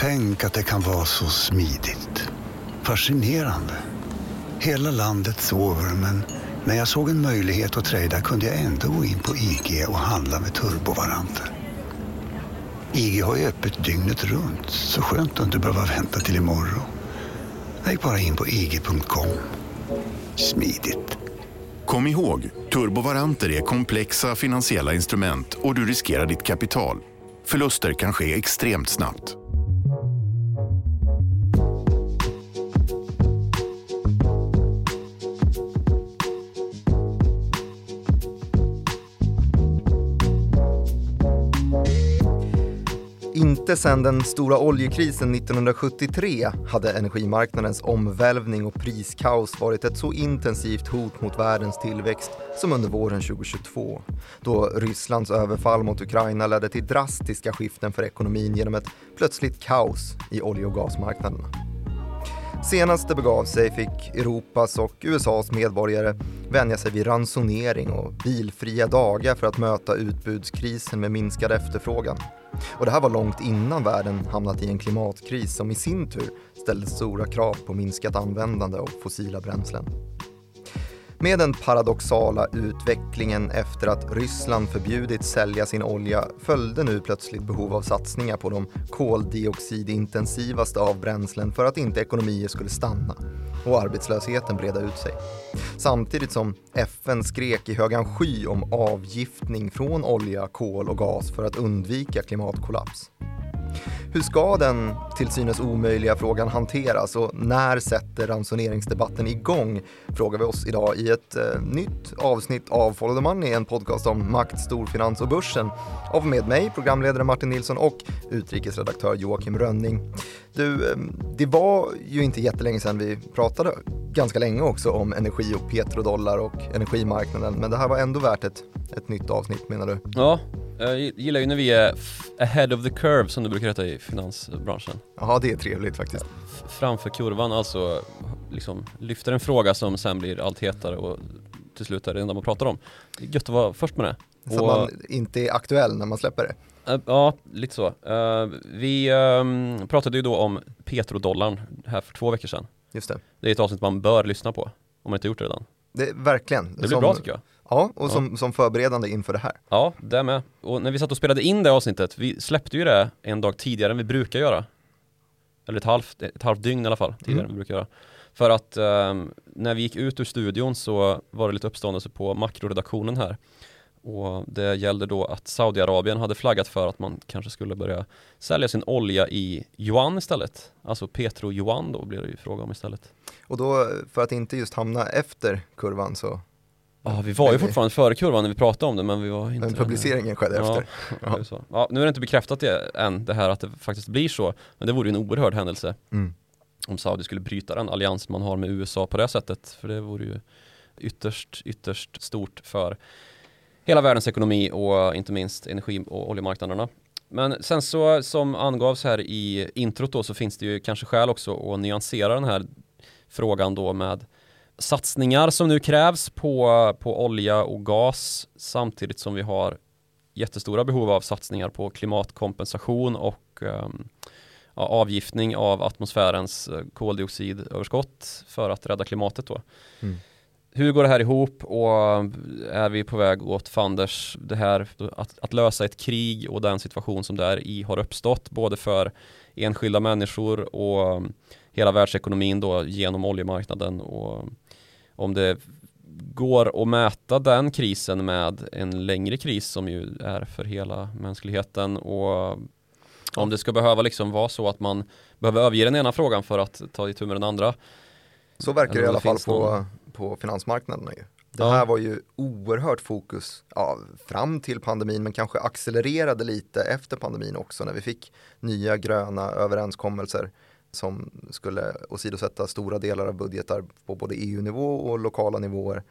Tänk att det kan vara så smidigt. Fascinerande. Hela landet sover men när jag såg en möjlighet att träda kunde jag ändå gå in på IG och handla med turbovaranter. IG har ju öppet dygnet runt så skönt att inte behöva vänta till imorgon. Jag gick bara in på ig.com. Smidigt. Kom ihåg, turbovaranter är komplexa finansiella instrument och du riskerar ditt kapital. Förluster kan ske extremt snabbt. Inte sedan den stora oljekrisen 1973 hade energimarknadens omvälvning och priskaos varit ett så intensivt hot mot världens tillväxt som under våren 2022, då Rysslands överfall mot Ukraina ledde till drastiska skiften för ekonomin genom ett plötsligt kaos i olje och gasmarknaderna. Senast det begav sig fick Europas och USAs medborgare vänja sig vid ransonering och bilfria dagar för att möta utbudskrisen med minskad efterfrågan. Och det här var långt innan världen hamnat i en klimatkris som i sin tur ställde stora krav på minskat användande av fossila bränslen. Med den paradoxala utvecklingen efter att Ryssland förbjudit sälja sin olja följde nu plötsligt behov av satsningar på de koldioxidintensivaste av bränslen för att inte ekonomier skulle stanna och arbetslösheten breda ut sig. Samtidigt som FN skrek i högan sky om avgiftning från olja, kol och gas för att undvika klimatkollaps. Hur ska den till synes omöjliga frågan hanteras och när sätter ransoneringsdebatten igång? Frågar vi oss idag i ett eh, nytt avsnitt av Follow the Money, en podcast om makt, storfinans och börsen. Av med mig, programledare Martin Nilsson och utrikesredaktör Joakim Rönning. Du, eh, det var ju inte jättelänge sedan vi pratade ganska länge också om energi och petrodollar och energimarknaden, men det här var ändå värt ett, ett nytt avsnitt menar du? Ja, jag gillar ju när vi är ahead of the curve som det brukar heta i finansbranschen. Ja, det är trevligt faktiskt. Framför kurvan, alltså liksom lyfter en fråga som sen blir allt hetare och till slut är det enda man pratar om. Det är gött att vara först med det. Så och, man inte är aktuell när man släpper det? Uh, ja, lite så. Uh, vi um, pratade ju då om petrodollarn här för två veckor sedan. Just det. Det är ett avsnitt man bör lyssna på, om man inte gjort det redan. Det, verkligen. Det blir som, bra tycker jag. Ja, och som, ja. som förberedande inför det här. Ja, det med. Och när vi satt och spelade in det avsnittet, vi släppte ju det en dag tidigare än vi brukar göra. Eller ett halvt, ett halvt dygn i alla fall, tidigare mm. än vi brukar göra. För att um, när vi gick ut ur studion så var det lite uppståndelse på makroredaktionen här. Och det gällde då att Saudiarabien hade flaggat för att man kanske skulle börja sälja sin olja i yuan istället. Alltså petro-yuan då blir det ju fråga om istället. Och då för att inte just hamna efter kurvan så Ja, vi var ju fortfarande före kurvan när vi pratade om det men vi var inte Men publiceringen skedde ja, efter. Ja. Ja, nu är det inte bekräftat det, än det här att det faktiskt blir så. Men det vore ju en oerhörd händelse. Mm. Om Saudi skulle bryta den allians man har med USA på det sättet. För det vore ju ytterst, ytterst stort för hela världens ekonomi och inte minst energi och oljemarknaderna. Men sen så som angavs här i introt då så finns det ju kanske skäl också att nyansera den här frågan då med satsningar som nu krävs på, på olja och gas samtidigt som vi har jättestora behov av satsningar på klimatkompensation och um, ja, avgiftning av atmosfärens eh, koldioxidöverskott för att rädda klimatet då. Mm. Hur går det här ihop och är vi på väg åt fanders det här att, att lösa ett krig och den situation som där i har uppstått både för enskilda människor och hela världsekonomin då genom oljemarknaden och om det går att mäta den krisen med en längre kris som ju är för hela mänskligheten och om det ska behöva liksom vara så att man behöver överge den ena frågan för att ta itu med den andra. Så verkar det i alla fall på, på finansmarknaderna ju. Det här var ju oerhört fokus ja, fram till pandemin men kanske accelererade lite efter pandemin också när vi fick nya gröna överenskommelser som skulle åsidosätta stora delar av budgetar på både EU-nivå och lokala nivåer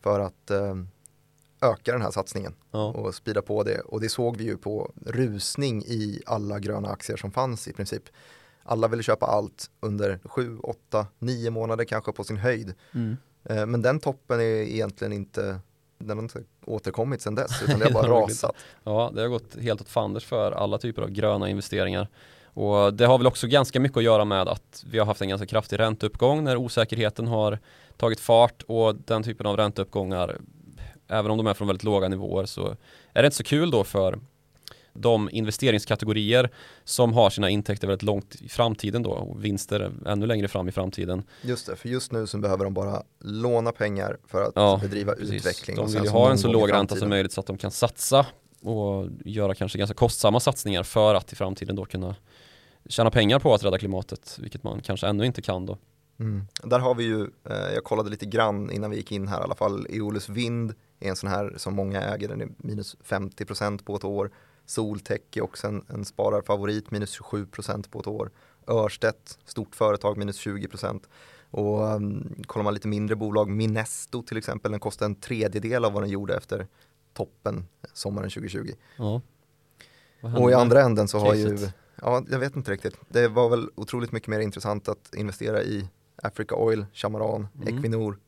för att eh, öka den här satsningen ja. och spida på det. Och det såg vi ju på rusning i alla gröna aktier som fanns i princip. Alla ville köpa allt under sju, åtta, nio månader kanske på sin höjd. Mm. Eh, men den toppen är egentligen inte den har inte återkommit sedan dess utan det har bara rasat. Ja, det har gått helt åt fanders för alla typer av gröna investeringar. Och det har väl också ganska mycket att göra med att vi har haft en ganska kraftig ränteuppgång när osäkerheten har tagit fart och den typen av ränteuppgångar, även om de är från väldigt låga nivåer så är det inte så kul då för de investeringskategorier som har sina intäkter väldigt långt i framtiden då och vinster ännu längre fram i framtiden. Just det, för just nu så behöver de bara låna pengar för att ja, bedriva precis. utveckling. De vill ju ha en så låg ränta som möjligt så att de kan satsa och göra kanske ganska kostsamma satsningar för att i framtiden då kunna tjäna pengar på att rädda klimatet, vilket man kanske ännu inte kan då. Mm. Där har vi ju, eh, jag kollade lite grann innan vi gick in här i alla fall, Eolus Vind är en sån här som många äger, den är minus 50% på ett år. Soltech är också en, en spararfavorit, minus 27% på ett år. Örstedt, stort företag, minus 20%. Och um, kollar man lite mindre bolag, Minesto till exempel, den kostar en tredjedel av vad den gjorde efter toppen sommaren 2020. Ja. Och i andra änden så har ju, ja jag vet inte riktigt, det var väl otroligt mycket mer intressant att investera i Africa Oil, Chamaran, mm. Equinor,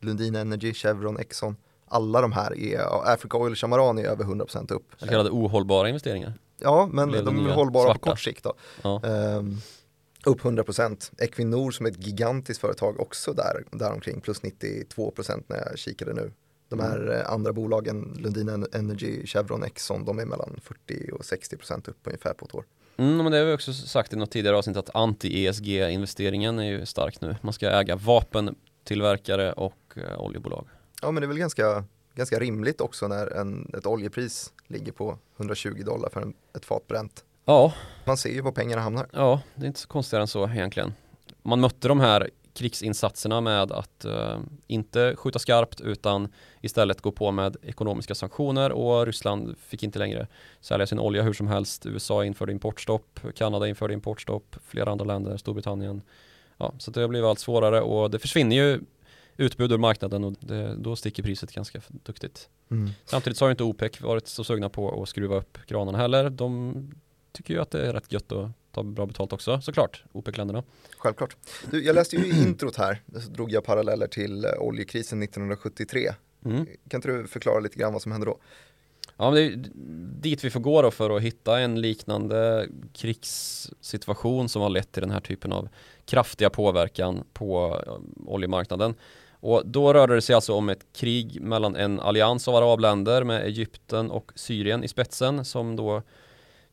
Lundin Energy, Chevron, Exxon alla de här är, Africa Oil Chamaran är över 100% upp. Så kallade ohållbara investeringar? Ja, men de är hållbara svarta. på kort sikt då. Ja. Um, upp 100%. Equinor som är ett gigantiskt företag också där, där omkring plus 92% när jag kikade nu. De här mm. Eh, andra bolagen, Lundin Energy, Chevron, Exxon, de är mellan 40 och 60% upp ungefär på ett år. Mm, men det har vi också sagt i något tidigare avsnitt att anti-ESG-investeringen är ju stark nu. Man ska äga vapentillverkare och eh, oljebolag. Ja men det är väl ganska, ganska rimligt också när en, ett oljepris ligger på 120 dollar för en, ett fat bränt. Ja. Man ser ju var pengarna hamnar. Ja, det är inte så konstigare än så egentligen. Man mötte de här krigsinsatserna med att uh, inte skjuta skarpt utan istället gå på med ekonomiska sanktioner och Ryssland fick inte längre sälja sin olja hur som helst. USA införde importstopp, Kanada införde importstopp, flera andra länder, Storbritannien. Ja, så det blev allt svårare och det försvinner ju utbud ur marknaden och det, då sticker priset ganska duktigt. Mm. Samtidigt så har inte OPEC varit så sugna på att skruva upp kranarna heller. De tycker ju att det är rätt gött att ta bra betalt också såklart, OPEC-länderna. Självklart. Du, jag läste ju i introt här, så drog jag paralleller till eh, oljekrisen 1973. Mm. Kan inte du förklara lite grann vad som hände då? Ja, men det är dit vi får gå då för att hitta en liknande krigssituation som har lett till den här typen av kraftiga påverkan på eh, oljemarknaden. Och då rörde det sig alltså om ett krig mellan en allians av arabländer med Egypten och Syrien i spetsen som då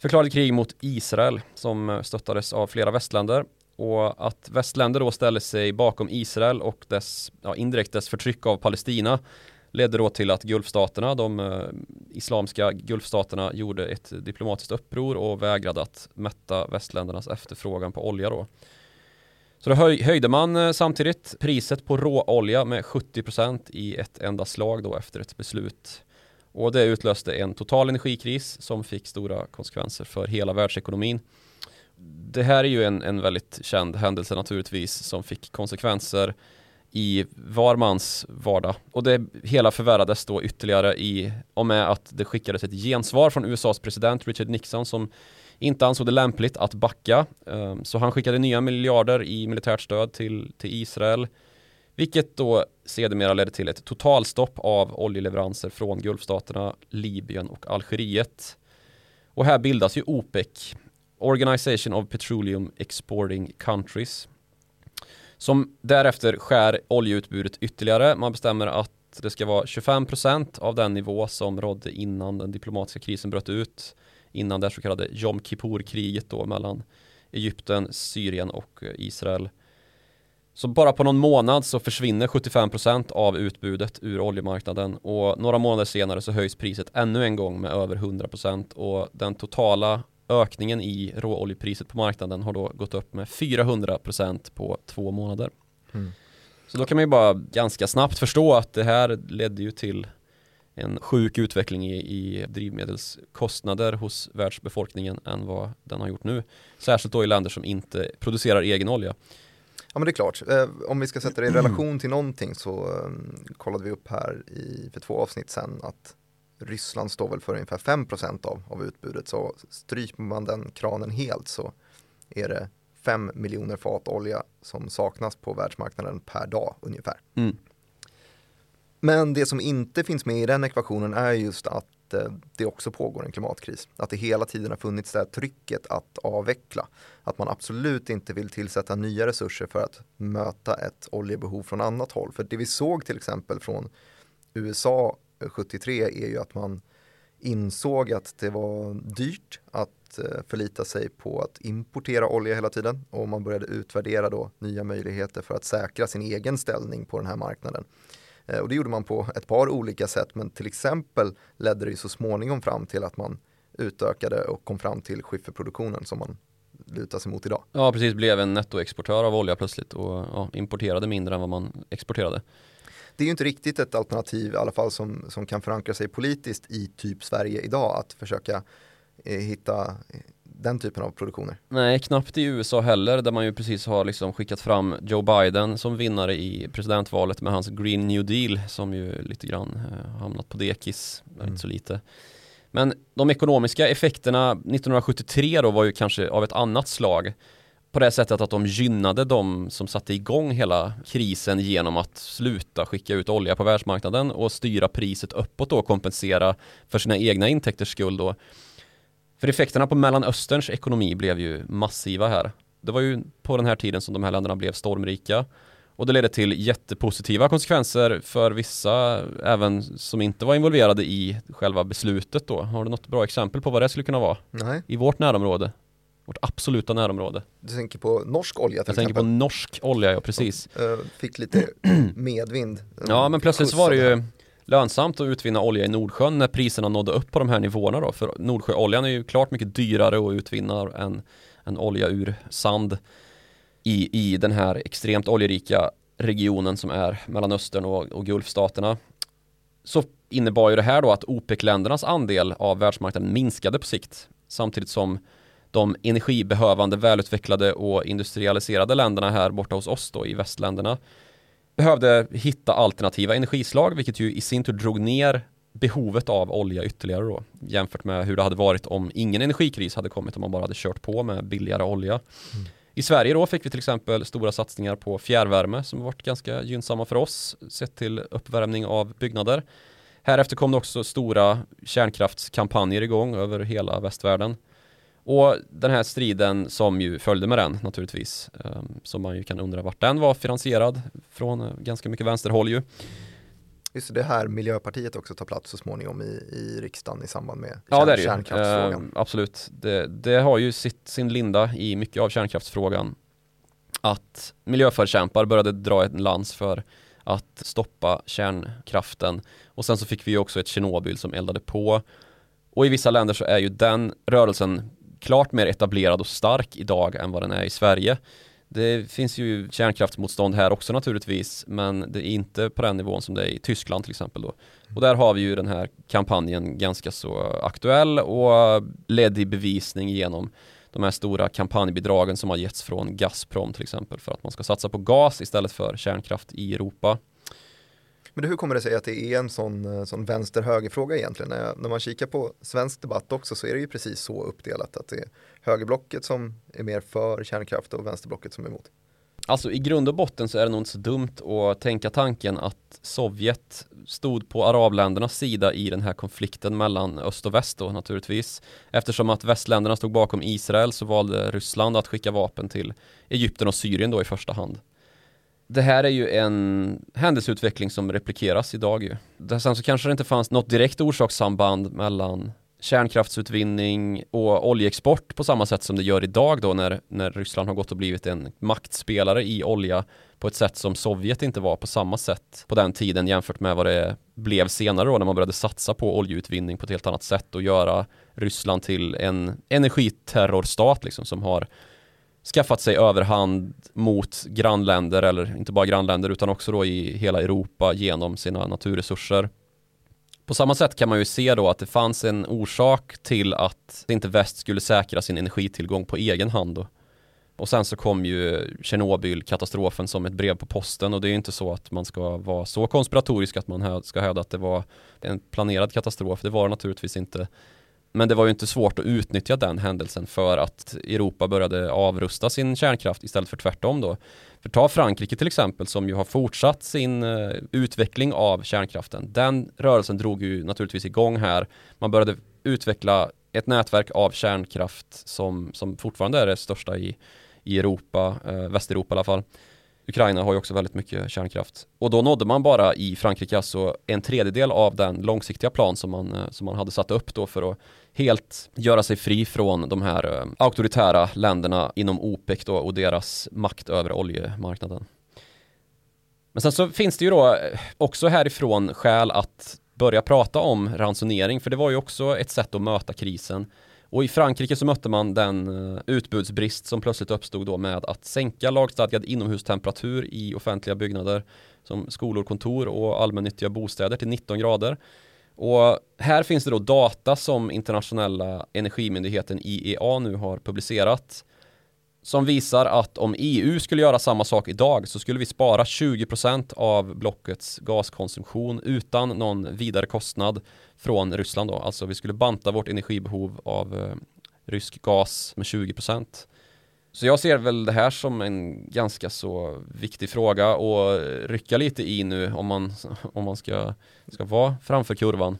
förklarade krig mot Israel som eh, stöttades av flera västländer. Och att västländer då ställde sig bakom Israel och dess, ja, indirekt dess förtryck av Palestina ledde då till att Gulfstaterna, de eh, islamska Gulfstaterna gjorde ett diplomatiskt uppror och vägrade att mätta västländernas efterfrågan på olja då. Så då höj, höjde man eh, samtidigt priset på råolja med 70% i ett enda slag då efter ett beslut. Och det utlöste en total energikris som fick stora konsekvenser för hela världsekonomin. Det här är ju en, en väldigt känd händelse naturligtvis som fick konsekvenser i var mans vardag. Och det hela förvärrades då ytterligare i och med att det skickades ett gensvar från USAs president Richard Nixon som inte ansåg det lämpligt att backa. Ehm, så han skickade nya miljarder i militärt stöd till, till Israel. Vilket då sedermera ledde till ett totalstopp av oljeleveranser från Gulfstaterna, Libyen och Algeriet. Och här bildas ju OPEC, Organization of Petroleum Exporting Countries. Som därefter skär oljeutbudet ytterligare. Man bestämmer att det ska vara 25% av den nivå som rådde innan den diplomatiska krisen bröt ut innan det så kallade Jom Kippur-kriget då mellan Egypten, Syrien och eh, Israel. Så bara på någon månad så försvinner 75% av utbudet ur oljemarknaden och några månader senare så höjs priset ännu en gång med över 100% och den totala ökningen i råoljepriset på marknaden har då gått upp med 400% på två månader. Mm. Så då kan man ju bara ganska snabbt förstå att det här ledde ju till en sjuk utveckling i, i drivmedelskostnader hos världsbefolkningen än vad den har gjort nu. Särskilt då i länder som inte producerar egen olja. Ja men det är klart, eh, om vi ska sätta det i relation till någonting så um, kollade vi upp här i, för två avsnitt sen att Ryssland står väl för ungefär 5% av, av utbudet så stryper man den kranen helt så är det 5 miljoner fat olja som saknas på världsmarknaden per dag ungefär. Mm. Men det som inte finns med i den ekvationen är just att att eh, det också pågår en klimatkris. Att det hela tiden har funnits det här trycket att avveckla. Att man absolut inte vill tillsätta nya resurser för att möta ett oljebehov från annat håll. För det vi såg till exempel från USA 73 är ju att man insåg att det var dyrt att eh, förlita sig på att importera olja hela tiden och man började utvärdera då nya möjligheter för att säkra sin egen ställning på den här marknaden. Eh, och det gjorde man på ett par olika sätt men till exempel ledde det så småningom fram till att man utökade och kom fram till skifferproduktionen som man lutar sig mot idag. Ja precis, blev en nettoexportör av olja plötsligt och ja, importerade mindre än vad man exporterade det är ju inte riktigt ett alternativ, i alla fall som, som kan förankra sig politiskt i typ Sverige idag, att försöka eh, hitta den typen av produktioner. Nej, knappt i USA heller, där man ju precis har liksom skickat fram Joe Biden som vinnare i presidentvalet med hans Green New Deal som ju lite grann eh, hamnat på dekis, mm. inte så lite. Men de ekonomiska effekterna 1973 då var ju kanske av ett annat slag på det sättet att de gynnade de som satte igång hela krisen genom att sluta skicka ut olja på världsmarknaden och styra priset uppåt och kompensera för sina egna intäkters skull då. För effekterna på Mellanösterns ekonomi blev ju massiva här. Det var ju på den här tiden som de här länderna blev stormrika och det ledde till jättepositiva konsekvenser för vissa, även som inte var involverade i själva beslutet då. Har du något bra exempel på vad det skulle kunna vara? Nej. I vårt närområde? Vårt absoluta närområde. Du tänker på norsk olja till Jag tänker på norsk olja, ja precis. Uh, fick lite medvind. Ja, men plötsligt så var det ju lönsamt att utvinna olja i Nordsjön när priserna nådde upp på de här nivåerna då. För Nordsjöoljan är ju klart mycket dyrare att utvinna än, än olja ur sand i, i den här extremt oljerika regionen som är Mellanöstern och, och Gulfstaterna. Så innebar ju det här då att OPEC-ländernas andel av världsmarknaden minskade på sikt samtidigt som de energibehövande, välutvecklade och industrialiserade länderna här borta hos oss då i västländerna behövde hitta alternativa energislag vilket ju i sin tur drog ner behovet av olja ytterligare då jämfört med hur det hade varit om ingen energikris hade kommit om man bara hade kört på med billigare olja. Mm. I Sverige då fick vi till exempel stora satsningar på fjärrvärme som varit ganska gynnsamma för oss sett till uppvärmning av byggnader. Härefter kom det också stora kärnkraftskampanjer igång över hela västvärlden. Och den här striden som ju följde med den naturligtvis, um, som man ju kan undra vart den var finansierad från uh, ganska mycket vänsterhåll ju. Just det här Miljöpartiet också tar plats så småningom i, i riksdagen i samband med ja, det är det kärnkraftsfrågan. Uh, absolut, det, det, har ju sitt, sin linda i mycket av kärnkraftsfrågan. Att miljöförkämpar började dra en lans för att stoppa kärnkraften och sen så fick vi också ett Tjernobyl som eldade på och i vissa länder så är ju den rörelsen klart mer etablerad och stark idag än vad den är i Sverige. Det finns ju kärnkraftsmotstånd här också naturligtvis men det är inte på den nivån som det är i Tyskland till exempel då. Och där har vi ju den här kampanjen ganska så aktuell och ledd i bevisning genom de här stora kampanjbidragen som har getts från Gazprom till exempel för att man ska satsa på gas istället för kärnkraft i Europa. Men hur kommer det sig att det är en sån, eh, sån vänster-höger-fråga egentligen? När, när man kikar på svensk debatt också så är det ju precis så uppdelat att det är högerblocket som är mer för kärnkraft och vänsterblocket som är emot. Alltså i grund och botten så är det nog inte så dumt att tänka tanken att Sovjet stod på arabländernas sida i den här konflikten mellan öst och väst då naturligtvis. Eftersom att västländerna stod bakom Israel så valde Ryssland att skicka vapen till Egypten och Syrien då i första hand det här är ju en händelseutveckling som replikeras idag ju. Sen så kanske det inte fanns något direkt orsakssamband mellan kärnkraftsutvinning och oljeexport på samma sätt som det gör idag då när, när Ryssland har gått och blivit en maktspelare i olja på ett sätt som Sovjet inte var på samma sätt på den tiden jämfört med vad det blev senare då när man började satsa på oljeutvinning på ett helt annat sätt och göra Ryssland till en energiterrorstat liksom som har skaffat sig överhand mot grannländer eller inte bara grannländer utan också då i hela Europa genom sina naturresurser. På samma sätt kan man ju se då att det fanns en orsak till att inte väst skulle säkra sin energitillgång på egen hand. Då. Och sen så kom ju Tjernobyl-katastrofen som ett brev på posten och det är inte så att man ska vara så konspiratorisk att man ska hävda att det var en planerad katastrof. Det var det naturligtvis inte. Men det var ju inte svårt att utnyttja den händelsen för att Europa började avrusta sin kärnkraft istället för tvärtom då. För ta Frankrike till exempel som ju har fortsatt sin eh, utveckling av kärnkraften. Den rörelsen drog ju naturligtvis igång här. Man började utveckla ett nätverk av kärnkraft som, som fortfarande är det största i, i Europa, eh, Västeuropa i alla fall. Ukraina har ju också väldigt mycket kärnkraft. Och då nådde man bara i Frankrike alltså en tredjedel av den långsiktiga plan som man, eh, som man hade satt upp då för att helt göra sig fri från de här eh, auktoritära länderna inom OPEC då och deras makt över oljemarknaden. Men sen så finns det ju då eh, också härifrån skäl att börja prata om ransonering, för det var ju också ett sätt att möta krisen. Och i Frankrike så mötte man den eh, utbudsbrist som plötsligt uppstod då med att sänka lagstadgad inomhustemperatur i offentliga byggnader som skolor, kontor och allmännyttiga bostäder till 19 grader. Och här finns det då data som internationella energimyndigheten IEA nu har publicerat som visar att om EU skulle göra samma sak idag så skulle vi spara 20% av blockets gaskonsumtion utan någon vidare kostnad från Ryssland då. Alltså vi skulle banta vårt energibehov av eh, rysk gas med 20%. Så jag ser väl det här som en ganska så viktig fråga att rycka lite i nu om man, om man ska, ska vara framför kurvan.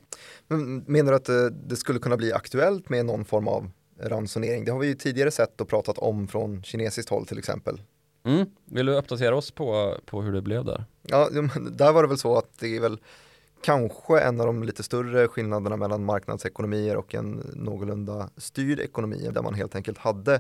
Men menar du att det, det skulle kunna bli aktuellt med någon form av ransonering? Det har vi ju tidigare sett och pratat om från kinesiskt håll till exempel. Mm. Vill du uppdatera oss på, på hur det blev där? Ja, där var det väl så att det är väl kanske en av de lite större skillnaderna mellan marknadsekonomier och en någorlunda styrd ekonomi där man helt enkelt hade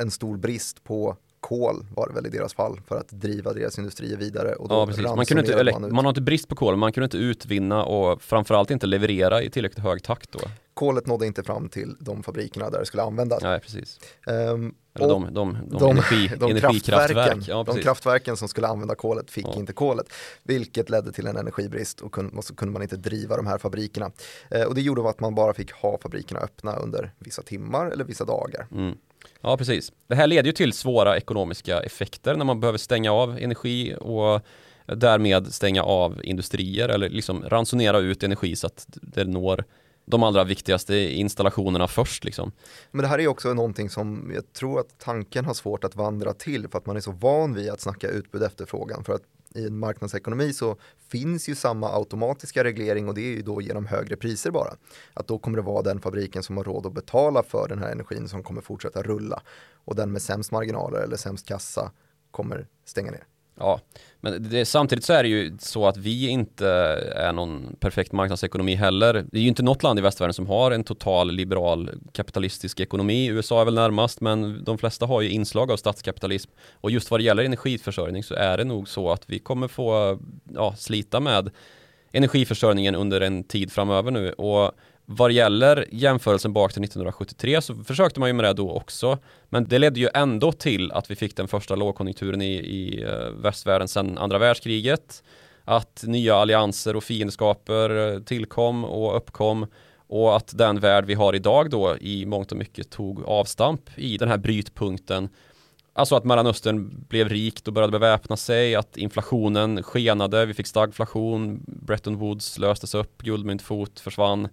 en stor brist på kol var det väl i deras fall för att driva deras industrier vidare. Och då ja, precis. Man, kunde inte, man, man har inte brist på kol, man kunde inte utvinna och framförallt inte leverera i tillräckligt hög takt då. Kolet nådde inte fram till de fabrikerna där det skulle användas. Nej, precis. Um, eller de, de, de, de, energi, de energikraftverk. Ja, de kraftverken som skulle använda kolet fick ja. inte kolet, vilket ledde till en energibrist och, kunde, och så kunde man inte driva de här fabrikerna. Uh, och det gjorde att man bara fick ha fabrikerna öppna under vissa timmar eller vissa dagar. Mm. Ja, precis. Det här leder ju till svåra ekonomiska effekter när man behöver stänga av energi och därmed stänga av industrier eller liksom ransonera ut energi så att det når de allra viktigaste installationerna först. Liksom. Men det här är också någonting som jag tror att tanken har svårt att vandra till för att man är så van vid att snacka utbud efterfrågan. För att i en marknadsekonomi så finns ju samma automatiska reglering och det är ju då genom högre priser bara. Att då kommer det vara den fabriken som har råd att betala för den här energin som kommer fortsätta rulla och den med sämst marginaler eller sämst kassa kommer stänga ner. Ja, men det, samtidigt så är det ju så att vi inte är någon perfekt marknadsekonomi heller. Det är ju inte något land i västvärlden som har en total liberal kapitalistisk ekonomi. USA är väl närmast, men de flesta har ju inslag av statskapitalism. Och just vad det gäller energiförsörjning så är det nog så att vi kommer få ja, slita med energiförsörjningen under en tid framöver nu. Och vad gäller jämförelsen bak till 1973 så försökte man ju med det då också. Men det ledde ju ändå till att vi fick den första lågkonjunkturen i, i eh, västvärlden sedan andra världskriget. Att nya allianser och fiendskaper eh, tillkom och uppkom och att den värld vi har idag då i mångt och mycket tog avstamp i den här brytpunkten. Alltså att Mellanöstern blev rikt och började beväpna sig, att inflationen skenade, vi fick stagflation, Bretton Woods löstes upp, guldmyntfot försvann.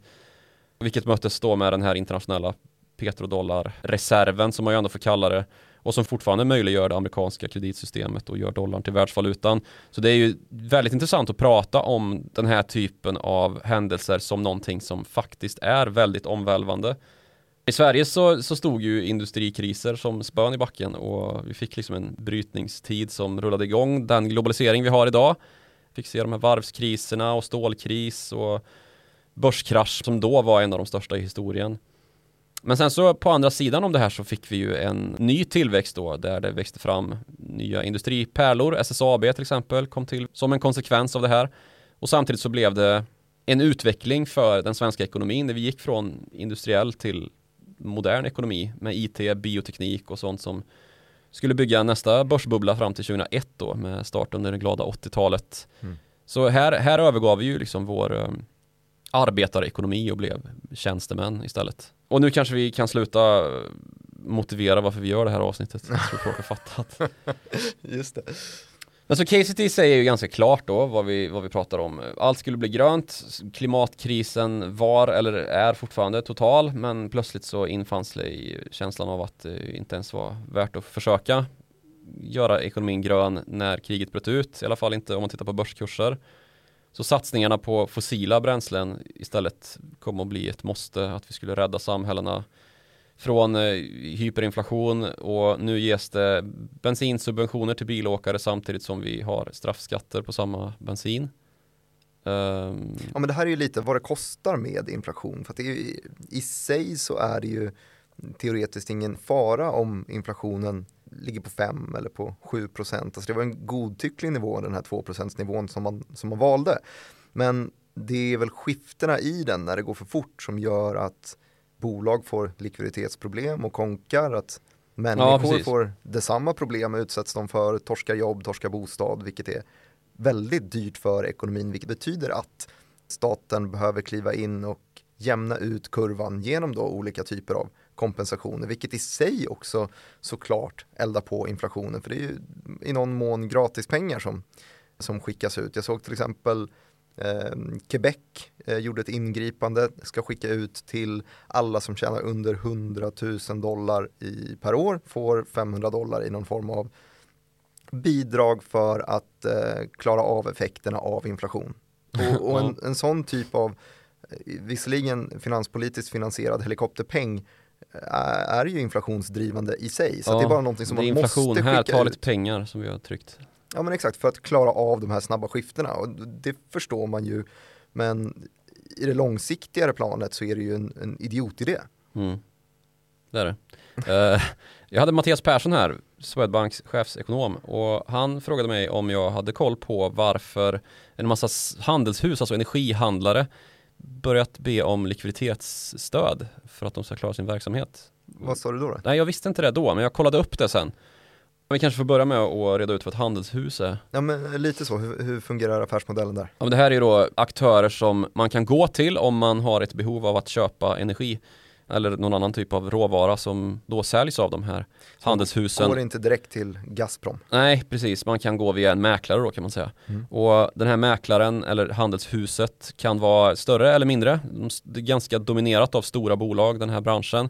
Vilket möttes då med den här internationella petrodollarreserven som man ju ändå får kalla det och som fortfarande möjliggör det amerikanska kreditsystemet och gör dollarn till världsvalutan. Så det är ju väldigt intressant att prata om den här typen av händelser som någonting som faktiskt är väldigt omvälvande. I Sverige så, så stod ju industrikriser som spön i backen och vi fick liksom en brytningstid som rullade igång den globalisering vi har idag. Fick se de här varvskriserna och stålkris och börskrasch som då var en av de största i historien. Men sen så på andra sidan om det här så fick vi ju en ny tillväxt då där det växte fram nya industripärlor. SSAB till exempel kom till som en konsekvens av det här. Och samtidigt så blev det en utveckling för den svenska ekonomin där vi gick från industriell till modern ekonomi med IT, bioteknik och sånt som skulle bygga nästa börsbubbla fram till 2001 då med start under det glada 80-talet. Mm. Så här, här övergav vi ju liksom vår um, arbetarekonomi och blev tjänstemän istället. Och nu kanske vi kan sluta motivera varför vi gör det här avsnittet. Jag tror folk har fattat. Just det. Men så i sig är ju ganska klart då vad vi, vad vi pratar om. Allt skulle bli grönt, klimatkrisen var eller är fortfarande total men plötsligt så infann sig känslan av att det inte ens var värt att försöka göra ekonomin grön när kriget bröt ut, i alla fall inte om man tittar på börskurser. Så satsningarna på fossila bränslen istället kom att bli ett måste, att vi skulle rädda samhällena från eh, hyperinflation. Och nu ges det bensinsubventioner till bilåkare samtidigt som vi har straffskatter på samma bensin. Um... Ja men det här är ju lite vad det kostar med inflation. För att det är ju, i sig så är det ju teoretiskt ingen fara om inflationen ligger på 5 eller på 7 procent. Alltså det var en godtycklig nivå, den här 2 nivån som man, som man valde. Men det är väl skiftena i den när det går för fort som gör att bolag får likviditetsproblem och konkar, att människor ja, får detsamma problem utsätts de för, torskar jobb, torskar bostad, vilket är väldigt dyrt för ekonomin, vilket betyder att staten behöver kliva in och jämna ut kurvan genom då olika typer av kompensationer, vilket i sig också såklart eldar på inflationen, för det är ju i någon mån gratispengar som, som skickas ut. Jag såg till exempel eh, Quebec eh, gjorde ett ingripande, ska skicka ut till alla som tjänar under 100 000 dollar i, per år, får 500 dollar i någon form av bidrag för att eh, klara av effekterna av inflation. Och, och en, en sån typ av, eh, visserligen finanspolitiskt finansierad helikopterpeng, är ju inflationsdrivande i sig. Så ja, det är bara någonting som man måste skicka inflation, här, ta lite pengar som vi har tryckt. Ja men exakt, för att klara av de här snabba skiftena. Och det förstår man ju. Men i det långsiktigare planet så är det ju en, en idiotidé. Mm. Det är det. uh, jag hade Mattias Persson här, Swedbanks chefsekonom och han frågade mig om jag hade koll på varför en massa handelshus, alltså energihandlare börjat be om likviditetsstöd för att de ska klara sin verksamhet. Vad sa du då, då? Nej, jag visste inte det då, men jag kollade upp det sen. Vi kanske får börja med att reda ut vad ett handelshus är. Ja men lite så, hur, hur fungerar affärsmodellen där? Ja, det här är då aktörer som man kan gå till om man har ett behov av att köpa energi eller någon annan typ av råvara som då säljs av de här så handelshusen. går inte direkt till Gazprom? Nej, precis. Man kan gå via en mäklare då kan man säga. Mm. Och den här mäklaren eller handelshuset kan vara större eller mindre. Det är ganska dominerat av stora bolag den här branschen.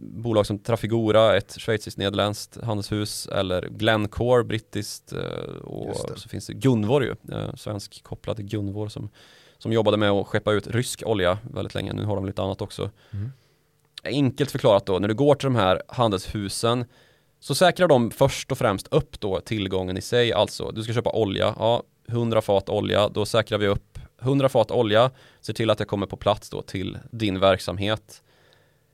Bolag som Trafigura, ett schweiziskt nederländskt handelshus eller Glencore, brittiskt eh, och så finns det Gunvor ju, eh, svensk kopplad till Gunvor som, som jobbade med att skeppa ut rysk olja väldigt länge. Nu har de lite annat också. Mm enkelt förklarat då, när du går till de här handelshusen så säkrar de först och främst upp då tillgången i sig, alltså du ska köpa olja, ja 100 fat olja, då säkrar vi upp 100 fat olja, ser till att det kommer på plats då till din verksamhet.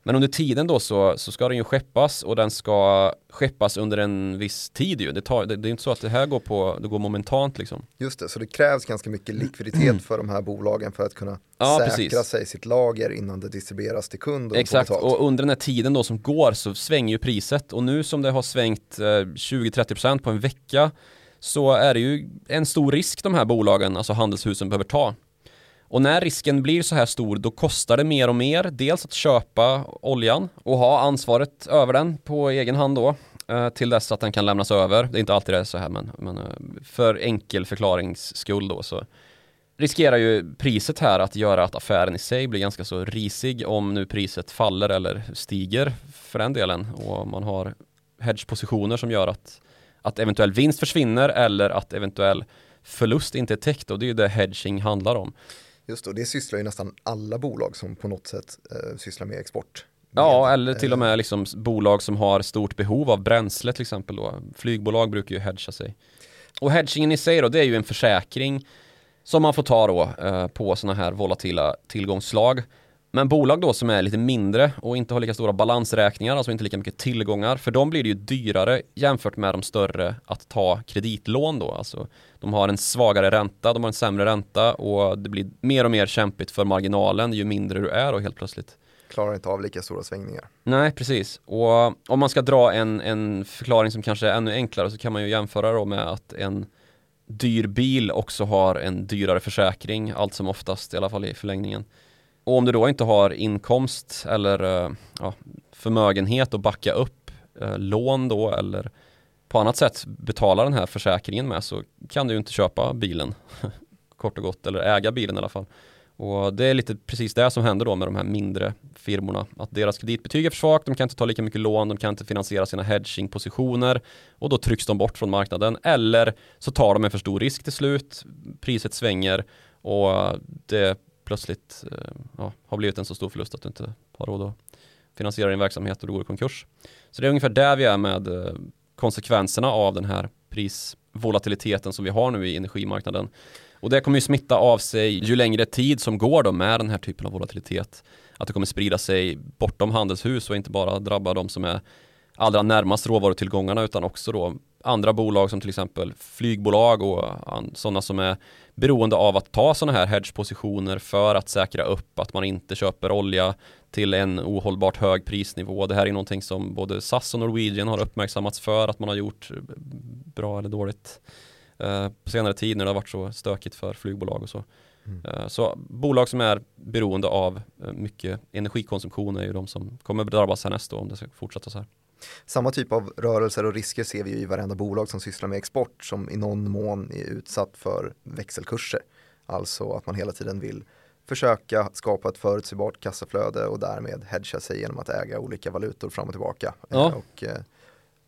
Men under tiden då så, så ska den ju skeppas och den ska skeppas under en viss tid ju. Det, tar, det, det är inte så att det här går, på, det går momentant liksom. Just det, så det krävs ganska mycket likviditet för de här bolagen för att kunna ja, säkra precis. sig sitt lager innan det distribueras till kund. Och Exakt, och under den här tiden då som går så svänger ju priset och nu som det har svängt eh, 20-30% på en vecka så är det ju en stor risk de här bolagen, alltså handelshusen behöver ta. Och när risken blir så här stor då kostar det mer och mer dels att köpa oljan och ha ansvaret över den på egen hand då eh, till dess att den kan lämnas över. Det är inte alltid det är så här men, men eh, för enkel förklarings skull då så riskerar ju priset här att göra att affären i sig blir ganska så risig om nu priset faller eller stiger för den delen och man har hedgepositioner som gör att, att eventuell vinst försvinner eller att eventuell förlust inte är täckt och det är ju det hedging handlar om. Just det, det sysslar ju nästan alla bolag som på något sätt eh, sysslar med export. Ja, med, eller till och med liksom bolag som har stort behov av bränsle till exempel då. Flygbolag brukar ju hedga sig. Och hedgingen i sig då, det är ju en försäkring som man får ta då eh, på sådana här volatila tillgångsslag. Men bolag då som är lite mindre och inte har lika stora balansräkningar, alltså inte lika mycket tillgångar, för dem blir det ju dyrare jämfört med de större att ta kreditlån då. Alltså, de har en svagare ränta, de har en sämre ränta och det blir mer och mer kämpigt för marginalen ju mindre du är och helt plötsligt. Klarar inte av lika stora svängningar. Nej, precis. Och om man ska dra en, en förklaring som kanske är ännu enklare så kan man ju jämföra då med att en dyr bil också har en dyrare försäkring, allt som oftast i alla fall i förlängningen. Och om du då inte har inkomst eller eh, ja, förmögenhet att backa upp eh, lån då eller på annat sätt betala den här försäkringen med så kan du ju inte köpa bilen kort och gott eller äga bilen i alla fall. Och det är lite precis det som händer då med de här mindre firmorna. Att deras kreditbetyg är för svagt, de kan inte ta lika mycket lån, de kan inte finansiera sina hedgingpositioner och då trycks de bort från marknaden. Eller så tar de en för stor risk till slut, priset svänger och det plötsligt eh, ja, har blivit en så stor förlust att du inte har råd att finansiera din verksamhet och du går i konkurs. Så det är ungefär där vi är med eh, konsekvenserna av den här prisvolatiliteten som vi har nu i energimarknaden. Och det kommer ju smitta av sig ju längre tid som går då med den här typen av volatilitet. Att det kommer sprida sig bortom handelshus och inte bara drabba de som är allra närmast råvarutillgångarna utan också då andra bolag som till exempel flygbolag och sådana som är beroende av att ta sådana här hedgepositioner för att säkra upp att man inte köper olja till en ohållbart hög prisnivå. Det här är någonting som både SAS och Norwegian har uppmärksammats för att man har gjort bra eller dåligt eh, på senare tid när det har varit så stökigt för flygbolag och så. Mm. Eh, så bolag som är beroende av eh, mycket energikonsumtion är ju de som kommer drabbas härnäst då om det ska fortsätta så här. Samma typ av rörelser och risker ser vi i varenda bolag som sysslar med export som i någon mån är utsatt för växelkurser. Alltså att man hela tiden vill försöka skapa ett förutsägbart kassaflöde och därmed hedga sig genom att äga olika valutor fram och tillbaka. Ja. Och,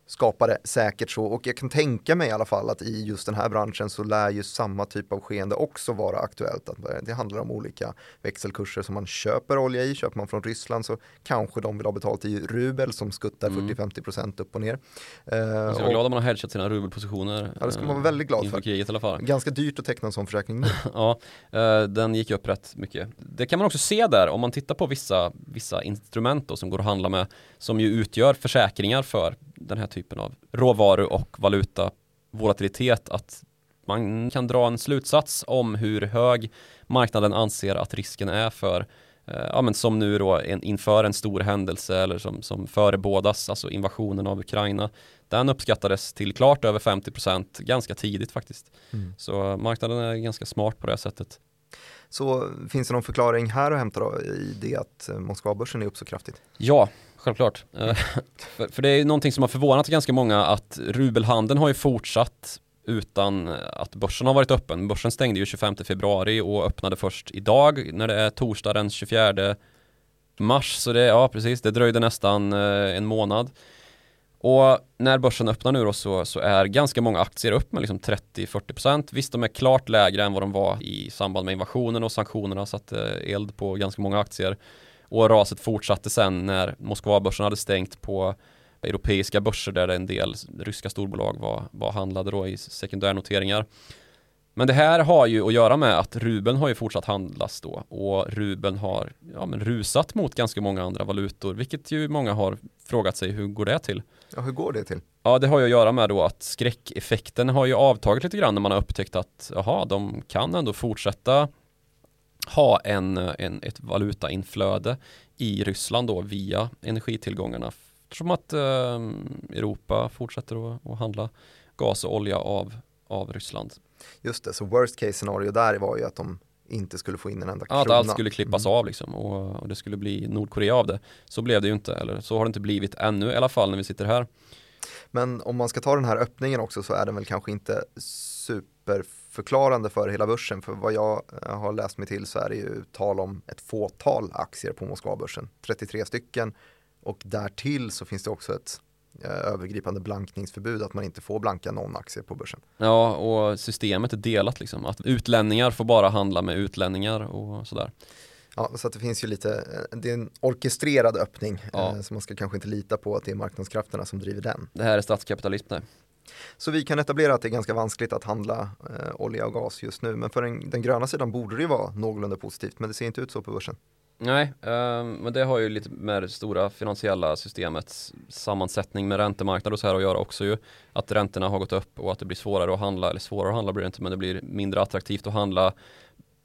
skapa det säkert så och jag kan tänka mig i alla fall att i just den här branschen så lär ju samma typ av skeende också vara aktuellt. Att det handlar om olika växelkurser som man köper olja i. Köper man från Ryssland så kanske de vill ha betalt i rubel som skuttar mm. 40-50% upp och ner. Jag ska vara glad om man har hedgat sina rubelpositioner. Ja, det ska man vara väldigt glad för. Kriget, i alla fall. Ganska dyrt att teckna en sån försäkring nu. ja, eh, den gick upp rätt mycket. Det kan man också se där om man tittar på vissa, vissa instrument då, som går att handla med som ju utgör försäkringar för den här typen av råvaru och valuta volatilitet att man kan dra en slutsats om hur hög marknaden anser att risken är för eh, ja, men som nu då en, inför en stor händelse eller som, som förebådas, alltså invasionen av Ukraina. Den uppskattades till klart över 50% ganska tidigt faktiskt. Mm. Så marknaden är ganska smart på det sättet. Så finns det någon förklaring här att hämta då i det att Moskvabörsen är upp så kraftigt? Ja, självklart. Eh, för, för, det är ju någonting som har förvånat ganska många att rubelhandeln har ju fortsatt utan att börsen har varit öppen. Börsen stängde ju 25 februari och öppnade först idag när det är torsdag den 24 mars. Så det, ja precis, det dröjde nästan eh, en månad. Och när börsen öppnar nu då så, så är ganska många aktier upp med liksom 30-40%. Visst, de är klart lägre än vad de var i samband med invasionen och sanktionerna satte eh, eld på ganska många aktier. Och raset fortsatte sen när Moskvabörsen hade stängt på europeiska börser där en del ryska storbolag var, var handlade då i sekundärnoteringar. Men det här har ju att göra med att rubeln har ju fortsatt handlas då och rubeln har ja, men rusat mot ganska många andra valutor vilket ju många har frågat sig hur går det till? Ja, hur går det till? Ja, det har ju att göra med då att skräckeffekten har ju avtagit lite grann när man har upptäckt att jaha, de kan ändå fortsätta ha en, en, ett valutainflöde i Ryssland då via energitillgångarna. Eftersom att eh, Europa fortsätter att, att handla gas och olja av, av Ryssland. Just det, så worst case scenario där var ju att de inte skulle få in en enda krona. Att allt skulle klippas mm. av liksom och, och, det skulle bli Nordkorea av det. Så blev det ju inte, eller så har det inte blivit ännu i alla fall när vi sitter här. Men om man ska ta den här öppningen också så är den väl kanske inte förklarande för hela börsen. För vad jag eh, har läst mig till så är det ju tal om ett fåtal aktier på Moskvabörsen. 33 stycken och därtill så finns det också ett eh, övergripande blankningsförbud att man inte får blanka någon aktie på börsen. Ja, och systemet är delat liksom. Att utlänningar får bara handla med utlänningar och sådär. Ja, så det finns ju lite, eh, det är en orkestrerad öppning. Ja. Eh, så man ska kanske inte lita på att det är marknadskrafterna som driver den. Det här är statskapitalism det. Så vi kan etablera att det är ganska vanskligt att handla eh, olja och gas just nu. Men för den, den gröna sidan borde det ju vara någorlunda positivt. Men det ser inte ut så på börsen. Nej, um, men det har ju lite med det stora finansiella systemets sammansättning med räntemarknad och så här att göra också ju. Att räntorna har gått upp och att det blir svårare att handla, eller svårare att handla blir det inte, men det blir mindre attraktivt att handla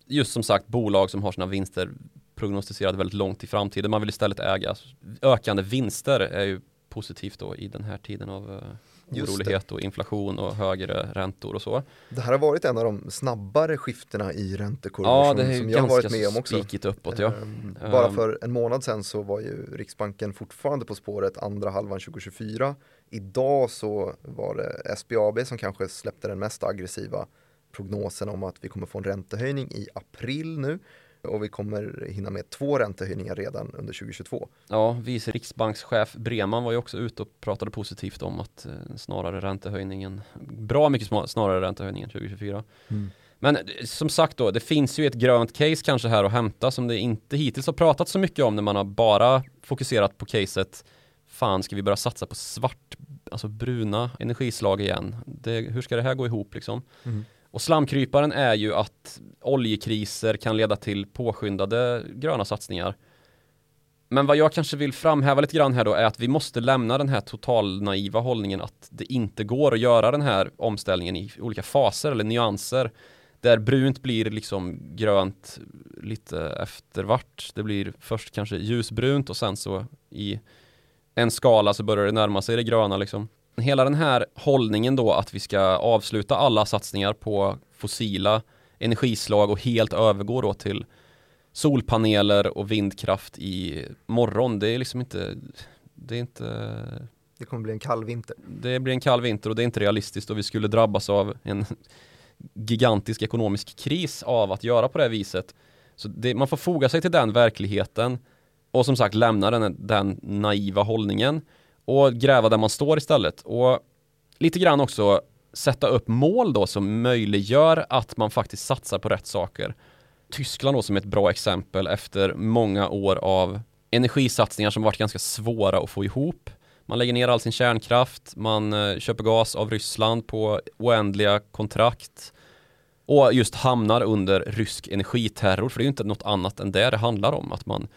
just som sagt bolag som har sina vinster prognostiserade väldigt långt i framtiden. Man vill istället äga ökande vinster är ju positivt då i den här tiden av eh, Just orolighet och inflation och högre räntor och så. Det här har varit en av de snabbare skiftena i räntekurvor Ja, som, som jag har varit med om också. uppåt ja. Ehm, Bara Ehm. för en månad sedan så var ju Riksbanken fortfarande på spåret andra halvan 2024. Idag så var det SBAB som kanske släppte den mest aggressiva prognosen om att vi kommer få en räntehöjning i april nu och vi kommer hinna med två räntehöjningar redan under 2022. Ja, vice riksbankschef Breman var ju också ute och pratade positivt om att eh, snarare räntehöjningen, bra mycket snarare räntehöjningen 2024. Men eh, som sagt då, det finns ju ett grönt case kanske här att hämta som det inte hittills har pratat så mycket om när man har bara fokuserat på caset Fan, ska vi börja satsa på svart, alltså bruna energislag igen? Det, hur ska det här gå ihop liksom? Och slamkryparen är ju att oljekriser kan leda till påskyndade gröna satsningar. Men vad jag kanske vill framhäva lite grann här då är att vi måste lämna den här totalnaiva hållningen att det inte går att göra den här omställningen i olika faser eller nyanser. Där brunt blir liksom grönt lite efter vart. Det blir först kanske ljusbrunt och sen så i en skala så börjar det närma sig det gröna liksom. Hela den här hållningen då att vi ska avsluta alla satsningar på fossila energislag och helt övergå då till solpaneler och vindkraft i morgon. Det är liksom inte, det är inte, Det kommer bli en kall vinter. det blir en kall vinter och det är inte realistiskt och vi skulle drabbas av en gigantisk ekonomisk kris av att göra på det här viset. Så det, man får foga sig till den verkligheten och som sagt lämna den, den naiva hållningen och gräva där man står istället. Och lite grann också sätta upp mål då som möjliggör att man faktiskt satsar på rätt saker. Tyskland då som ett bra exempel efter många år av energisatsningar som varit ganska svåra att få ihop. Man lägger ner all sin kärnkraft, man eh, köper gas av Ryssland på oändliga kontrakt och just hamnar under rysk energiterror, för det är ju inte något annat än det det handlar om. Att man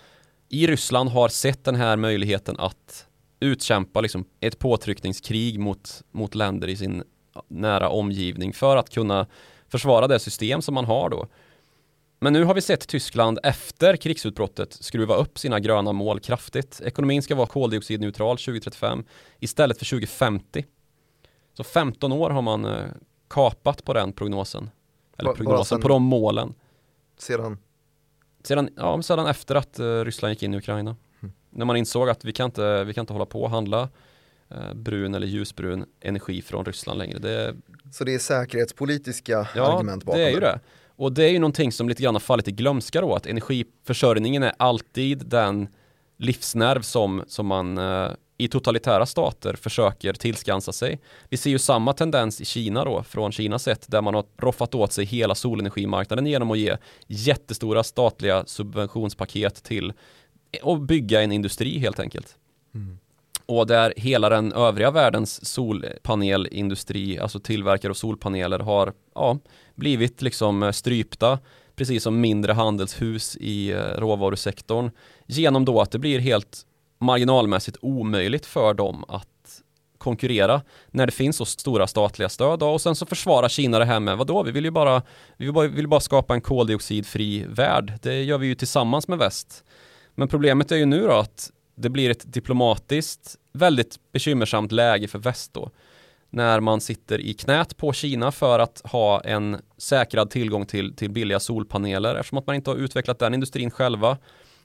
i Ryssland har sett den här möjligheten att utkämpa liksom ett påtryckningskrig mot, mot länder i sin nära omgivning för att kunna försvara det system som man har då. Men nu har vi sett Tyskland efter krigsutbrottet skruva upp sina gröna mål kraftigt. Ekonomin ska vara koldioxidneutral 2035 istället för 2050. Så 15 år har man eh, kapat på den prognosen. Eller Bara- prognosen, sen- på de målen. Sedan, Sedan, ja, sedan efter att eh, Ryssland gick in i Ukraina. När man insåg att vi kan inte, vi kan inte hålla på och handla eh, brun eller ljusbrun energi från Ryssland längre. Det, så det är säkerhetspolitiska Ja, argument bakom det är ju det. Och det är ju någonting som lite grann har fallit i glömska då, att energiförsörjningen är alltid den livsnerv som, som man eh, i totalitära stater försöker tillskansa sig. Vi ser ju samma tendens i Kina då, från Kinas sätt, där man har roffat åt sig hela solenergimarknaden genom att ge jättestora statliga subventionspaket till och bygga en industri helt enkelt. Och där hela den övriga världens solpanelindustri, alltså tillverkare av solpaneler har ja, blivit liksom eh, strypta, precis som mindre handelshus i eh, råvarusektorn, genom då att det blir helt marginalmässigt omöjligt för dem att konkurrera när det finns så stora statliga stöd då. och sen så försvarar Kina det här med vadå, vi vill ju bara, vi vill bara, vill bara skapa en koldioxidfri värld. Det gör vi ju tillsammans med väst. Men problemet är ju nu då att det blir ett diplomatiskt väldigt bekymmersamt läge för väst då. När man sitter i knät på Kina för att ha en säkrad tillgång till, till billiga solpaneler eftersom att man inte har utvecklat den industrin själva.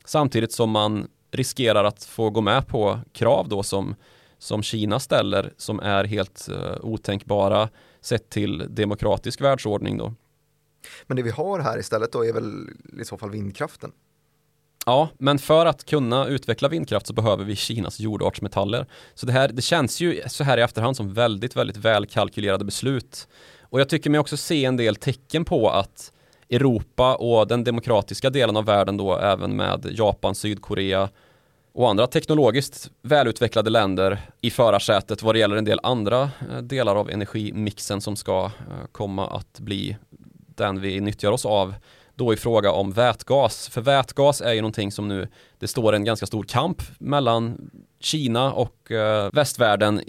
Samtidigt som man riskerar att få gå med på krav då som, som Kina ställer som är helt uh, otänkbara sett till demokratisk världsordning då. Men det vi har här istället då är väl i så fall vindkraften. Ja, men för att kunna utveckla vindkraft så behöver vi Kinas jordartsmetaller. Så det här, det känns ju så här i efterhand som väldigt, väldigt välkalkylerade beslut. Och jag tycker mig också se en del tecken på att Europa och den demokratiska delen av världen då även med Japan, Sydkorea och andra teknologiskt välutvecklade länder i förarsätet vad det gäller en del andra eh, delar av energimixen som ska eh, komma att bli den vi nyttjar oss av då i fråga om vätgas. För vätgas är ju någonting som nu det står en ganska stor kamp mellan Kina och eh, västvärlden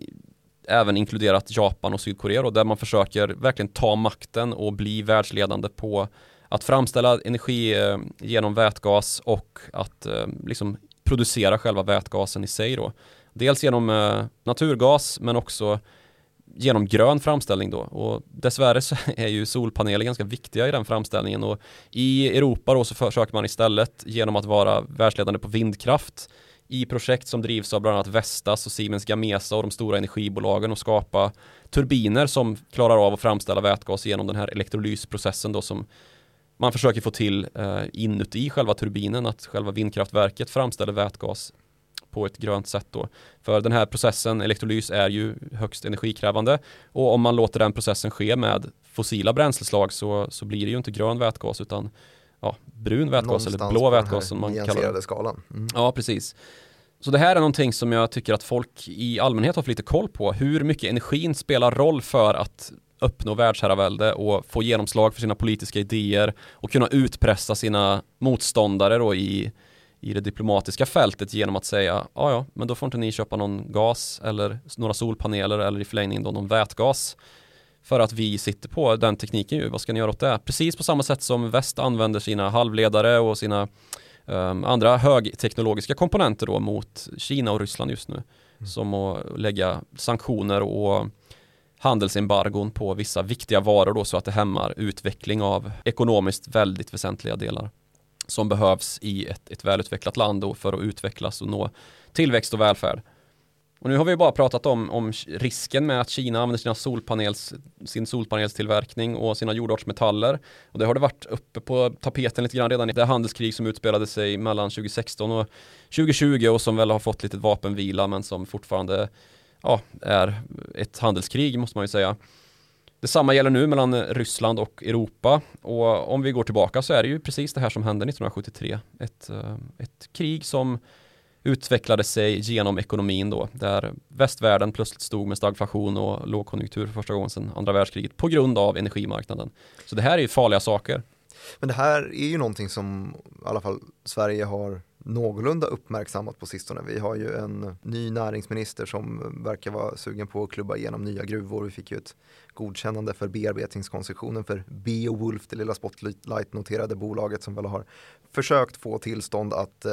även inkluderat Japan och Sydkorea då, där man försöker verkligen ta makten och bli världsledande på att framställa energi eh, genom vätgas och att eh, liksom producera själva vätgasen i sig då. Dels genom eh, naturgas men också genom grön framställning då. Och dessvärre så är ju solpaneler ganska viktiga i den framställningen. Och i Europa då så försöker man istället genom att vara världsledande på vindkraft i projekt som drivs av bland annat Vestas och Siemens Gamesa och de stora energibolagen och skapa turbiner som klarar av att framställa vätgas genom den här elektrolysprocessen då som man försöker få till eh, inuti själva turbinen. Att själva vindkraftverket framställer vätgas på ett grönt sätt då. För den här processen, elektrolys, är ju högst energikrävande och om man låter den processen ske med fossila bränsleslag så, så blir det ju inte grön vätgas utan ja, brun vätgas Någonstans eller blå vätgas som man kallar det. skalan. Mm. Ja, precis. Så det här är någonting som jag tycker att folk i allmänhet har för lite koll på. Hur mycket energin spelar roll för att uppnå världsherravälde och få genomslag för sina politiska idéer och kunna utpressa sina motståndare då i, i det diplomatiska fältet genom att säga ja ja, men då får inte ni köpa någon gas eller några solpaneler eller i förlängningen då någon vätgas. För att vi sitter på den tekniken ju, vad ska ni göra åt det? Precis på samma sätt som väst använder sina halvledare och sina um, andra högteknologiska komponenter då mot Kina och Ryssland just nu. Mm. Som att lägga sanktioner och handelsembargon på vissa viktiga varor då så att det hämmar utveckling av ekonomiskt väldigt väsentliga delar som behövs i ett, ett välutvecklat land då för att utvecklas och nå tillväxt och välfärd. Och nu har vi bara pratat om, om risken med att Kina använder sina solpanels, sin solpanelstillverkning och sina jordartsmetaller. Och det har det varit uppe på tapeten lite grann redan i det handelskrig som utspelade sig mellan 2016 och 2020 och som väl har fått lite vapenvila men som fortfarande ja, är ett handelskrig måste man ju säga. Detsamma gäller nu mellan Ryssland och Europa och om vi går tillbaka så är det ju precis det här som hände 1973. Ett, eh, ett krig som utvecklade sig genom ekonomin då, där västvärlden plötsligt stod med stagflation och lågkonjunktur för första gången sedan andra världskriget på grund av energimarknaden. Så det här är ju farliga saker. Men det här är ju någonting som i alla fall Sverige har någorlunda uppmärksammat på sistone. Vi har ju en ny näringsminister som verkar vara sugen på att klubba igenom nya gruvor. Vi fick ju ett godkännande för bearbetningskoncessionen för Beowulf, det lilla Spotlight-noterade bolaget som väl har försökt få tillstånd att eh,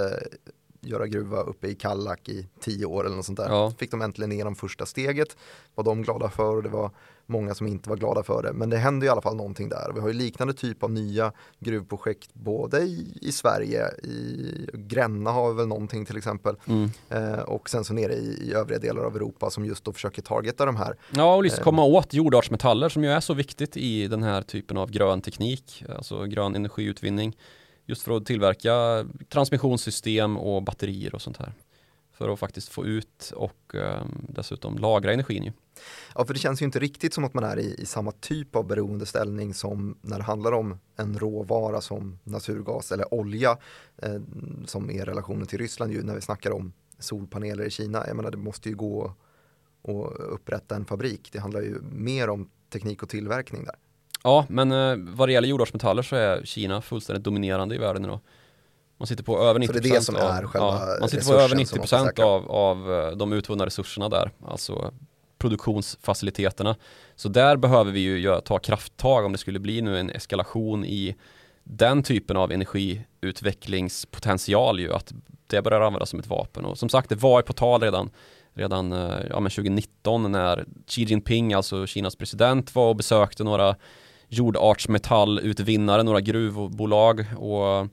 göra gruva uppe i Kallak i tio år eller något sånt där. Ja. Fick de äntligen igenom första steget, var de glada för och det var många som inte var glada för det. Men det hände i alla fall någonting där. Vi har ju liknande typ av nya gruvprojekt både i, i Sverige, i Gränna har vi väl någonting till exempel Mm. eh, och sen så nere i, i övriga delar av Europa som just då försöker targeta de här. Ja, och liksom Eh. komma åt jordartsmetaller som ju är så viktigt i den här typen av grön teknik, alltså grön energiutvinning. Just för att tillverka transmissionssystem och batterier och sånt här. För att faktiskt få ut och ehm, dessutom lagra energin ju. Ja, för det känns ju inte riktigt som att man är i, i samma typ av beroendeställning som när det handlar om en råvara som naturgas eller olja eh, som är relationen till Ryssland ju när vi snackar om solpaneler i Kina. Jag menar det måste ju gå att upprätta en fabrik. Det handlar ju mer om teknik och tillverkning där. Ja, men eh, vad det gäller jordartsmetaller så är Kina fullständigt dominerande i världen idag. Man sitter på över 90% Så det är det som är av, själva ja, Man sitter på över resursen som man får 90% säkra. av, av eh, de utvunna resurserna där, alltså produktionsfaciliteterna. Så där behöver vi ju göra, ta krafttag om det skulle bli nu en eskalation i den typen av energiutvecklingspotential ju, att det börjar användas som ett vapen. Och som sagt, det var på tal redan redan eh, ja, men 2019 när Xi Jinping, alltså Kinas president, var och besökte några jordartsmetallutvinnare, några gruvbolag och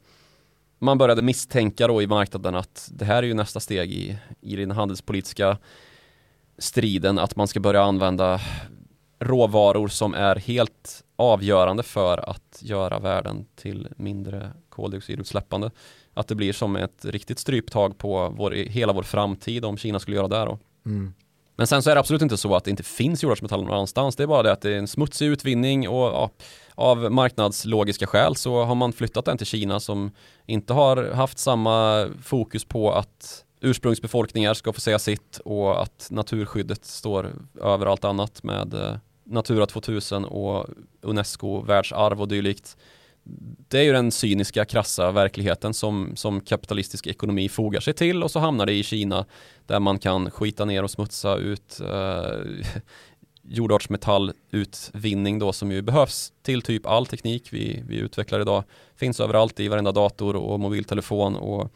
man började misstänka då i marknaden att det här är ju nästa steg i, i den handelspolitiska striden, att man ska börja använda råvaror som är helt avgörande för att göra världen till mindre koldioxidutsläppande. Att det blir som ett riktigt stryptag på vår, hela vår framtid om Kina skulle göra det då. Mm. Men sen så är det absolut inte så att det inte finns jordartsmetaller någon annanstans. Det är bara det att det är en smutsig utvinning och ja, av marknadslogiska skäl så har man flyttat den till Kina som inte har haft samma fokus på att ursprungsbefolkningar ska få säga sitt och att naturskyddet står över allt annat med eh, Natura 2000 och Unesco världsarv och dylikt. Det är ju den cyniska, krassa verkligheten som, som kapitalistisk ekonomi fogar sig till och så hamnar det i Kina där man kan skita ner och smutsa ut eh, jordartsmetallutvinning då som ju behövs till typ all teknik vi, vi utvecklar idag. Finns överallt i varenda dator och mobiltelefon och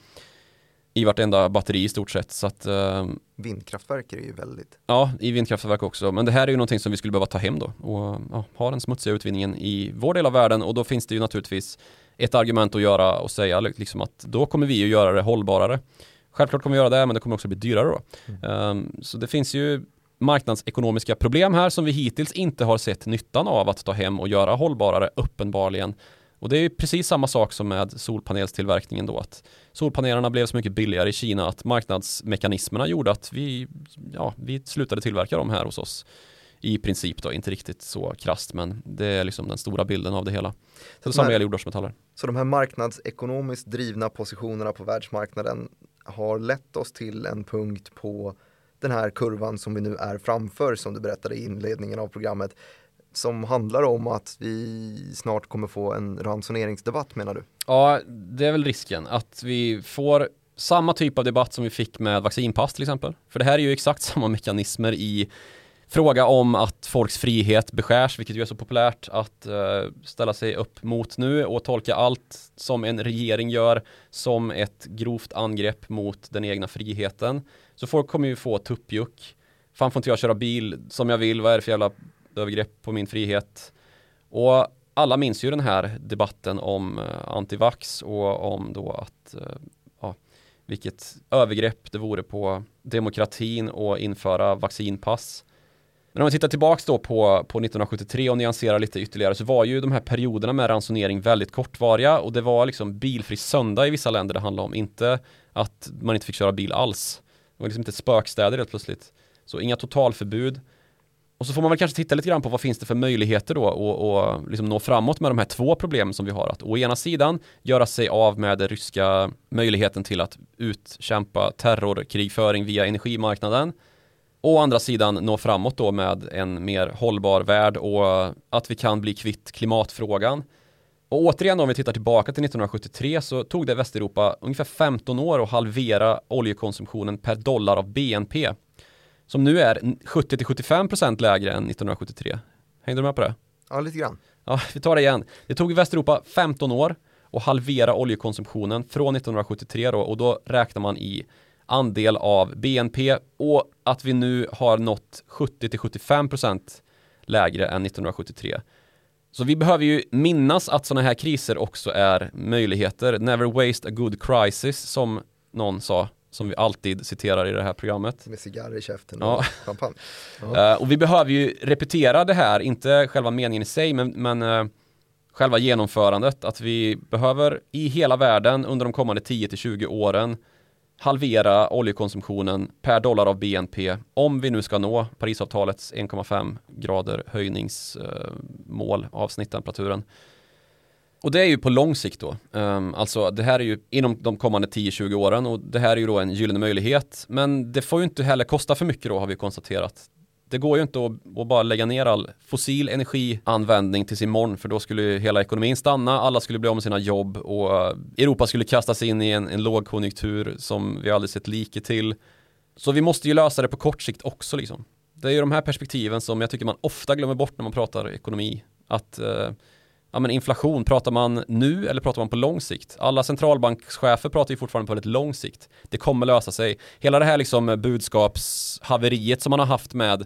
i vartenda batteri i stort sett. Så att, eh, Vindkraftverk är ju väldigt... Ja, i vindkraftverk också. Men det här är ju någonting som vi skulle behöva ta hem då och ja, ha den smutsiga utvinningen i vår del av världen och då finns det ju naturligtvis ett argument att göra och säga liksom att då kommer vi ju göra det hållbarare. Självklart kommer vi göra det, men det kommer också bli dyrare då. Mm. Um, så det finns ju marknadsekonomiska problem här som vi hittills inte har sett nyttan av att ta hem och göra hållbarare uppenbarligen. Och det är precis samma sak som med solpanelstillverkningen då att solpanelerna blev så mycket billigare i Kina att marknadsmekanismerna gjorde att vi, ja, vi slutade tillverka dem här hos oss. I princip då, inte riktigt så krast men det är liksom den stora bilden av det hela. Så det samma gäller jordartsmetaller. Så de här marknadsekonomiskt drivna positionerna på världsmarknaden har lett oss till en punkt på den här kurvan som vi nu är framför som du berättade i inledningen av programmet som handlar om att vi snart kommer få en ransoneringsdebatt menar du? Ja, det är väl risken att vi får samma typ av debatt som vi fick med vaccinpass till exempel. För det här är ju exakt samma mekanismer i fråga om att folks frihet beskärs, vilket ju är så populärt att uh, ställa sig upp mot nu och tolka allt som en regering gör som ett grovt angrepp mot den egna friheten. Så folk kommer ju få tuppjuck. Fan får inte jag köra bil som jag vill, vad är det för jävla övergrepp på min frihet? Och alla minns ju den här debatten om eh, antivax och om då att eh, ja, vilket övergrepp det vore på demokratin och införa vaccinpass. Men om vi tittar tillbaks då på, på 1973 och nyanserar lite ytterligare så var ju de här perioderna med ransonering väldigt kortvariga och det var liksom bilfri söndag i vissa länder det handlade om, inte att man inte fick köra bil alls. Det var liksom inte spökstäder helt plötsligt. Så inga totalförbud. Och så får man väl kanske titta lite grann på vad finns det för möjligheter då och, och liksom nå framåt med de här två problemen som vi har. Att å ena sidan göra sig av med den ryska möjligheten till att utkämpa terrorkrigföring via energimarknaden Å andra sidan nå framåt då med en mer hållbar värld och att vi kan bli kvitt klimatfrågan. Och återigen om vi tittar tillbaka till 1973 så tog det Västeuropa ungefär 15 år att halvera oljekonsumtionen per dollar av BNP. Som nu är 70-75% lägre än 1973. Hängde du med på det? Ja, lite grann. Ja, vi tar det igen. Det tog Västeuropa 15 år att halvera oljekonsumtionen från 1973 då och då räknar man i andel av BNP och att vi nu har nått 70-75% lägre än 1973. Så vi behöver ju minnas att sådana här kriser också är möjligheter. Never waste a good crisis som någon sa som vi alltid citerar i det här programmet. Med cigarrer i käften och ja. champagne. Ja. Uh, och vi behöver ju repetera det här, inte själva meningen i sig, men, men uh, själva genomförandet. Att vi behöver i hela världen under de kommande 10-20 åren halvera oljekonsumtionen per dollar av BNP om vi nu ska nå Parisavtalets 1,5 grader höjningsmål eh, av snitttemperaturen. Och det är ju på lång sikt då. Um, alltså det här är ju inom de kommande 10-20 åren och det här är ju då en gyllene möjlighet. Men det får ju inte heller kosta för mycket då har vi konstaterat. Det går ju inte att, att, bara lägga ner all fossil energianvändning tills imorgon för då skulle hela ekonomin stanna, alla skulle bli av med sina jobb och eh, Europa skulle kastas in i en, en lågkonjunktur som vi aldrig sett like till. Så vi måste ju lösa det på kort sikt också liksom. Det är ju de här perspektiven som jag tycker man ofta glömmer bort när man pratar ekonomi. Att eh, ja, men inflation, pratar man nu eller pratar man på lång sikt? Alla centralbankschefer pratar ju fortfarande på väldigt lång sikt. Det kommer lösa sig. Hela det här liksom budskapshaveriet som man har haft med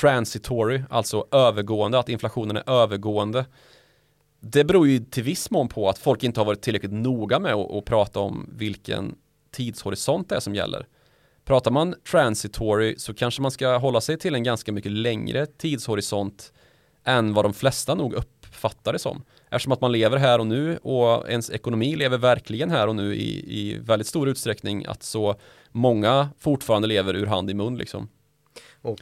transitory, alltså övergående, att inflationen är övergående. Det beror ju till viss mån på att folk inte har varit tillräckligt noga med att, att prata om vilken tidshorisont det är som gäller. Pratar man transitory så kanske man ska hålla sig till en ganska mycket längre tidshorisont än vad de flesta nog upp uppfattar det som. Eftersom att man lever här och nu och ens ekonomi lever verkligen här och nu i, i väldigt stor utsträckning att så många fortfarande lever ur hand i mun liksom. Och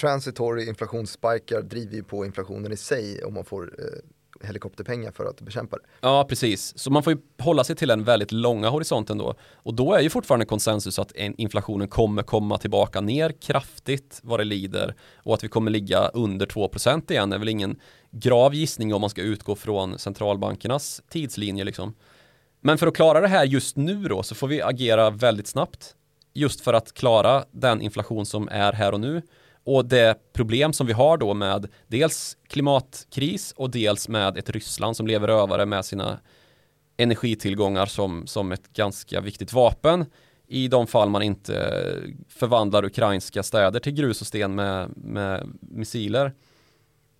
transitory inflationsspikar driver ju på inflationen i sig om man får eh, helikopterpengar för att bekämpa det. Ja, precis. Så man får ju hålla sig till den väldigt långa horisonten då. Och då är ju fortfarande konsensus att inflationen kommer komma tillbaka ner kraftigt vad det lider och att vi kommer ligga under 2% igen är väl ingen grav gissning om man ska utgå från centralbankernas tidslinje liksom. Men för att klara det här just nu då så får vi agera väldigt snabbt just för att klara den inflation som är här och nu och det problem som vi har då med dels klimatkris och dels med ett Ryssland som lever rövare med sina energitillgångar som, som ett ganska viktigt vapen i de fall man inte förvandlar ukrainska städer till grus och sten med, med missiler.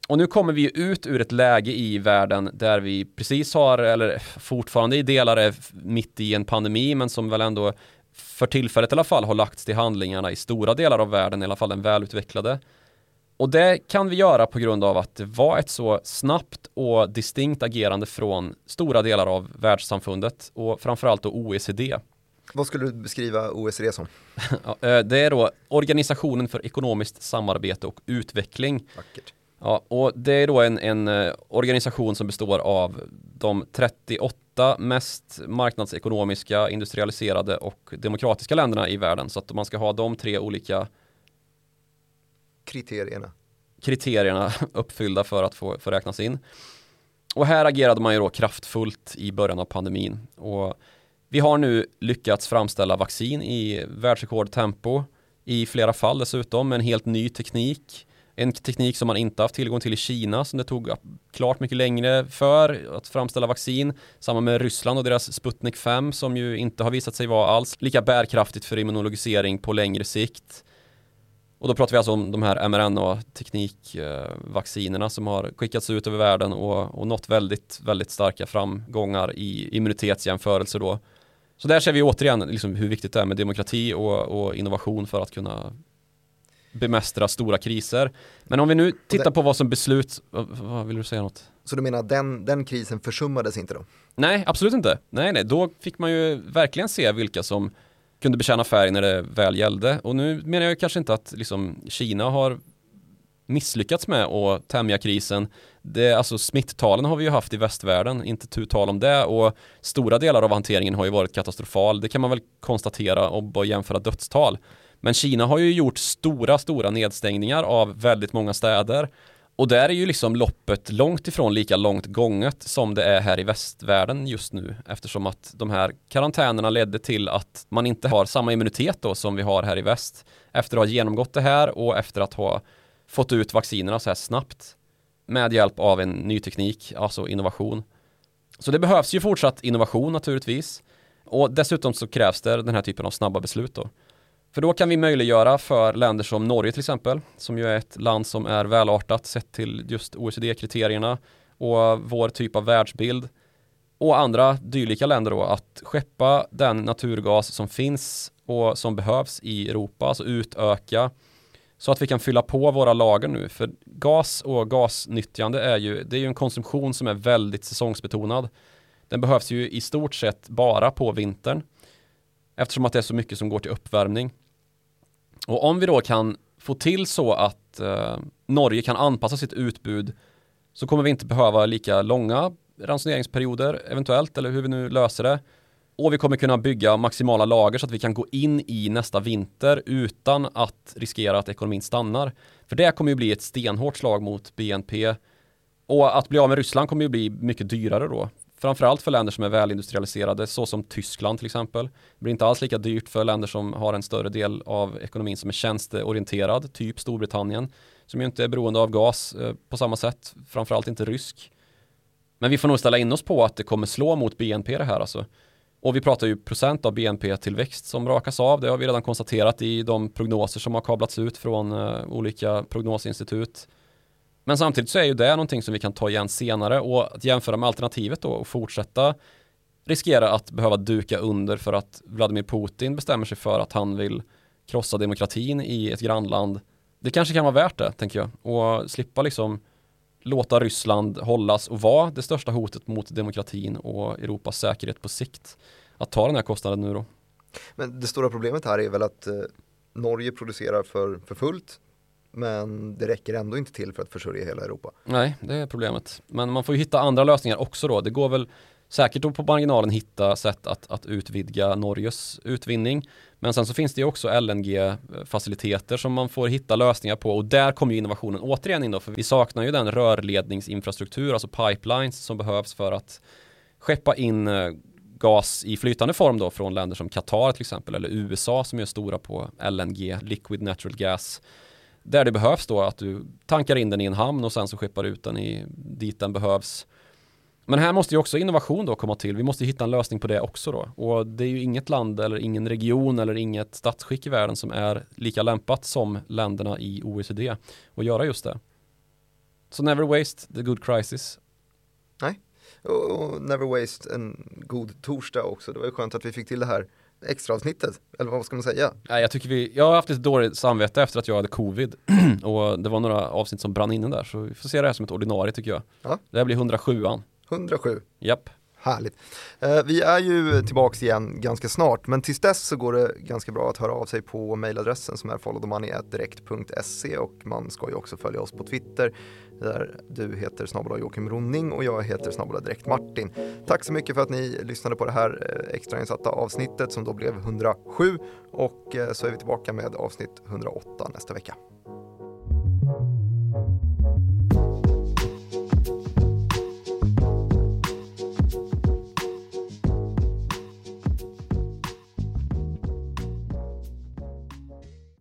Och nu kommer vi ut ur ett läge i världen där vi precis har, eller fortfarande i delar är mitt i en pandemi, men som väl ändå för tillfället i alla fall har lagts till handlingarna i stora delar av världen, i alla fall den välutvecklade. Och det kan vi göra på grund av att det var ett så snabbt och distinkt agerande från stora delar av världssamfundet och framförallt då OECD. Vad skulle du beskriva OECD som? Eh, det är då Organisationen för ekonomiskt samarbete och utveckling. Vackert. Ja, och det är då en, en eh, organisation som består av de 38 mest marknadsekonomiska, industrialiserade och demokratiska länderna i världen. Så att man ska ha de tre olika kriterierna kriterierna uppfyllda för att få, få räknas in. Och här agerade man ju då kraftfullt i början av pandemin. Och vi har nu lyckats framställa vaccin i världsrekordtempo i flera fall dessutom med en helt ny teknik. En teknik som man inte haft tillgång till i Kina som det tog klart mycket längre för att framställa vaccin. Samma med Ryssland och deras Sputnik 5 som ju inte har visat sig vara alls lika bärkraftigt för immunologisering på längre sikt. Och då pratar vi alltså om de här mRNA-teknikvaccinerna eh, som har skickats ut över världen och, och nått väldigt, väldigt starka framgångar i immunitetsjämförelse då. Så där ser vi återigen liksom hur viktigt det är med demokrati och, och innovation för att kunna bemästra stora kriser. Men om vi nu tittar på vad som beslut, vad vill du säga något? Så du menar den, den krisen försummades inte då? Nej, absolut inte. Nej, nej, då fick man ju verkligen se vilka som kunde betjäna färg när det väl gällde. Och nu menar jag kanske inte att liksom, Kina har misslyckats med att tämja krisen. Det, alltså smitttalen har vi ju haft i västvärlden, inte tu tal om det och stora delar av hanteringen har ju varit katastrofal. Det kan man väl konstatera och bara jämföra dödstal. Men Kina har ju gjort stora, stora nedstängningar av väldigt många städer och där är ju liksom loppet långt ifrån lika långt gånget som det är här i västvärlden just nu eftersom att de här karantänerna ledde till att man inte har samma immunitet då som vi har här i väst efter att ha genomgått det här och efter att ha fått ut vaccinerna så här snabbt med hjälp av en ny teknik, alltså innovation. Så det behövs ju fortsatt innovation naturligtvis och dessutom så krävs det den här typen av snabba beslut då. För då kan vi möjliggöra för länder som Norge till exempel, som ju är ett land som är välartat sett till just OECD-kriterierna och vår typ av världsbild och andra dylika länder då att skeppa den naturgas som finns och som behövs i Europa, alltså utöka så att vi kan fylla på våra lager nu. För gas och gasnyttjande är ju, det är ju en konsumtion som är väldigt säsongsbetonad. Den behövs ju i stort sett bara på vintern eftersom att det är så mycket som går till uppvärmning. Och om vi då kan få till så att eh, Norge kan anpassa sitt utbud så kommer vi inte behöva lika långa ransoneringsperioder eventuellt eller hur vi nu löser det. Och vi kommer kunna bygga maximala lager så att vi kan gå in i nästa vinter utan att riskera att ekonomin stannar. För det kommer ju bli ett stenhårt slag mot BNP. Och att bli av med Ryssland kommer ju bli mycket dyrare då. Framförallt för länder som är välindustrialiserade, såsom Tyskland till exempel. Det blir inte alls lika dyrt för länder som har en större del av ekonomin som är tjänsteorienterad, typ Storbritannien, som ju inte är beroende av gas eh, på samma sätt, framförallt inte rysk. Men vi får nog ställa in oss på att det kommer slå mot BNP det här alltså. Och vi pratar ju procent av BNP-tillväxt som rakas av. Det har vi redan konstaterat i de prognoser som har kablats ut från eh, olika prognosinstitut. Men samtidigt så är ju det någonting som vi kan ta igen senare och att jämföra med alternativet då och fortsätta riskera att behöva duka under för att Vladimir Putin bestämmer sig för att han vill krossa demokratin i ett grannland. Det kanske kan vara värt det, tänker jag, och slippa liksom låta Ryssland hållas och vara det största hotet mot demokratin och Europas säkerhet på sikt. Att ta den här kostnaden nu då. Men det stora problemet här är väl att eh, Norge producerar för, för fullt men det räcker ändå inte till för att försörja hela Europa. Nej, det är problemet. Men man får ju hitta andra lösningar också då. Det går väl säkert att på marginalen hitta sätt att, att utvidga Norges utvinning. Men sen så finns det ju också LNG-faciliteter som man får hitta lösningar på och där kommer ju innovationen återigen in då, för vi saknar ju den rörledningsinfrastruktur, alltså pipelines som behövs för att skeppa in eh, gas i flytande form då från länder som Qatar till exempel eller USA som är stora på LNG, liquid natural gas där det behövs då att du tankar in den i en hamn och sen så skeppar ut den i, dit den behövs. Men här måste ju också innovation då komma till. Vi måste hitta en lösning på det också då. Och det är ju inget land eller ingen region eller inget statsskick i världen som är lika lämpat som länderna i OECD att göra just det. Så never waste the good crisis. Nej, och never waste en god torsdag också. Det var ju skönt att vi fick till det här extra avsnittet, eller vad ska man säga? Nej, jag tycker vi, jag har haft ett dåligt samvete efter att jag hade covid och det var några avsnitt som brann inne där så vi får se det här som ett ordinarie tycker jag. Ja. Det här blir 107an. 107. Japp. Härligt. Eh, vi är ju tillbaka igen ganska snart, men tills dess så går det ganska bra att höra av sig på mejladressen som är followthemoney.direkt.se och man ska ju också följa oss på Twitter där du heter snabbla Joakim Ronning och jag heter snabbla direkt Martin. Tack så mycket för att ni lyssnade på det här eh, extrainsatta avsnittet som då blev 107 och eh, så är vi tillbaka med avsnitt 108 nästa vecka.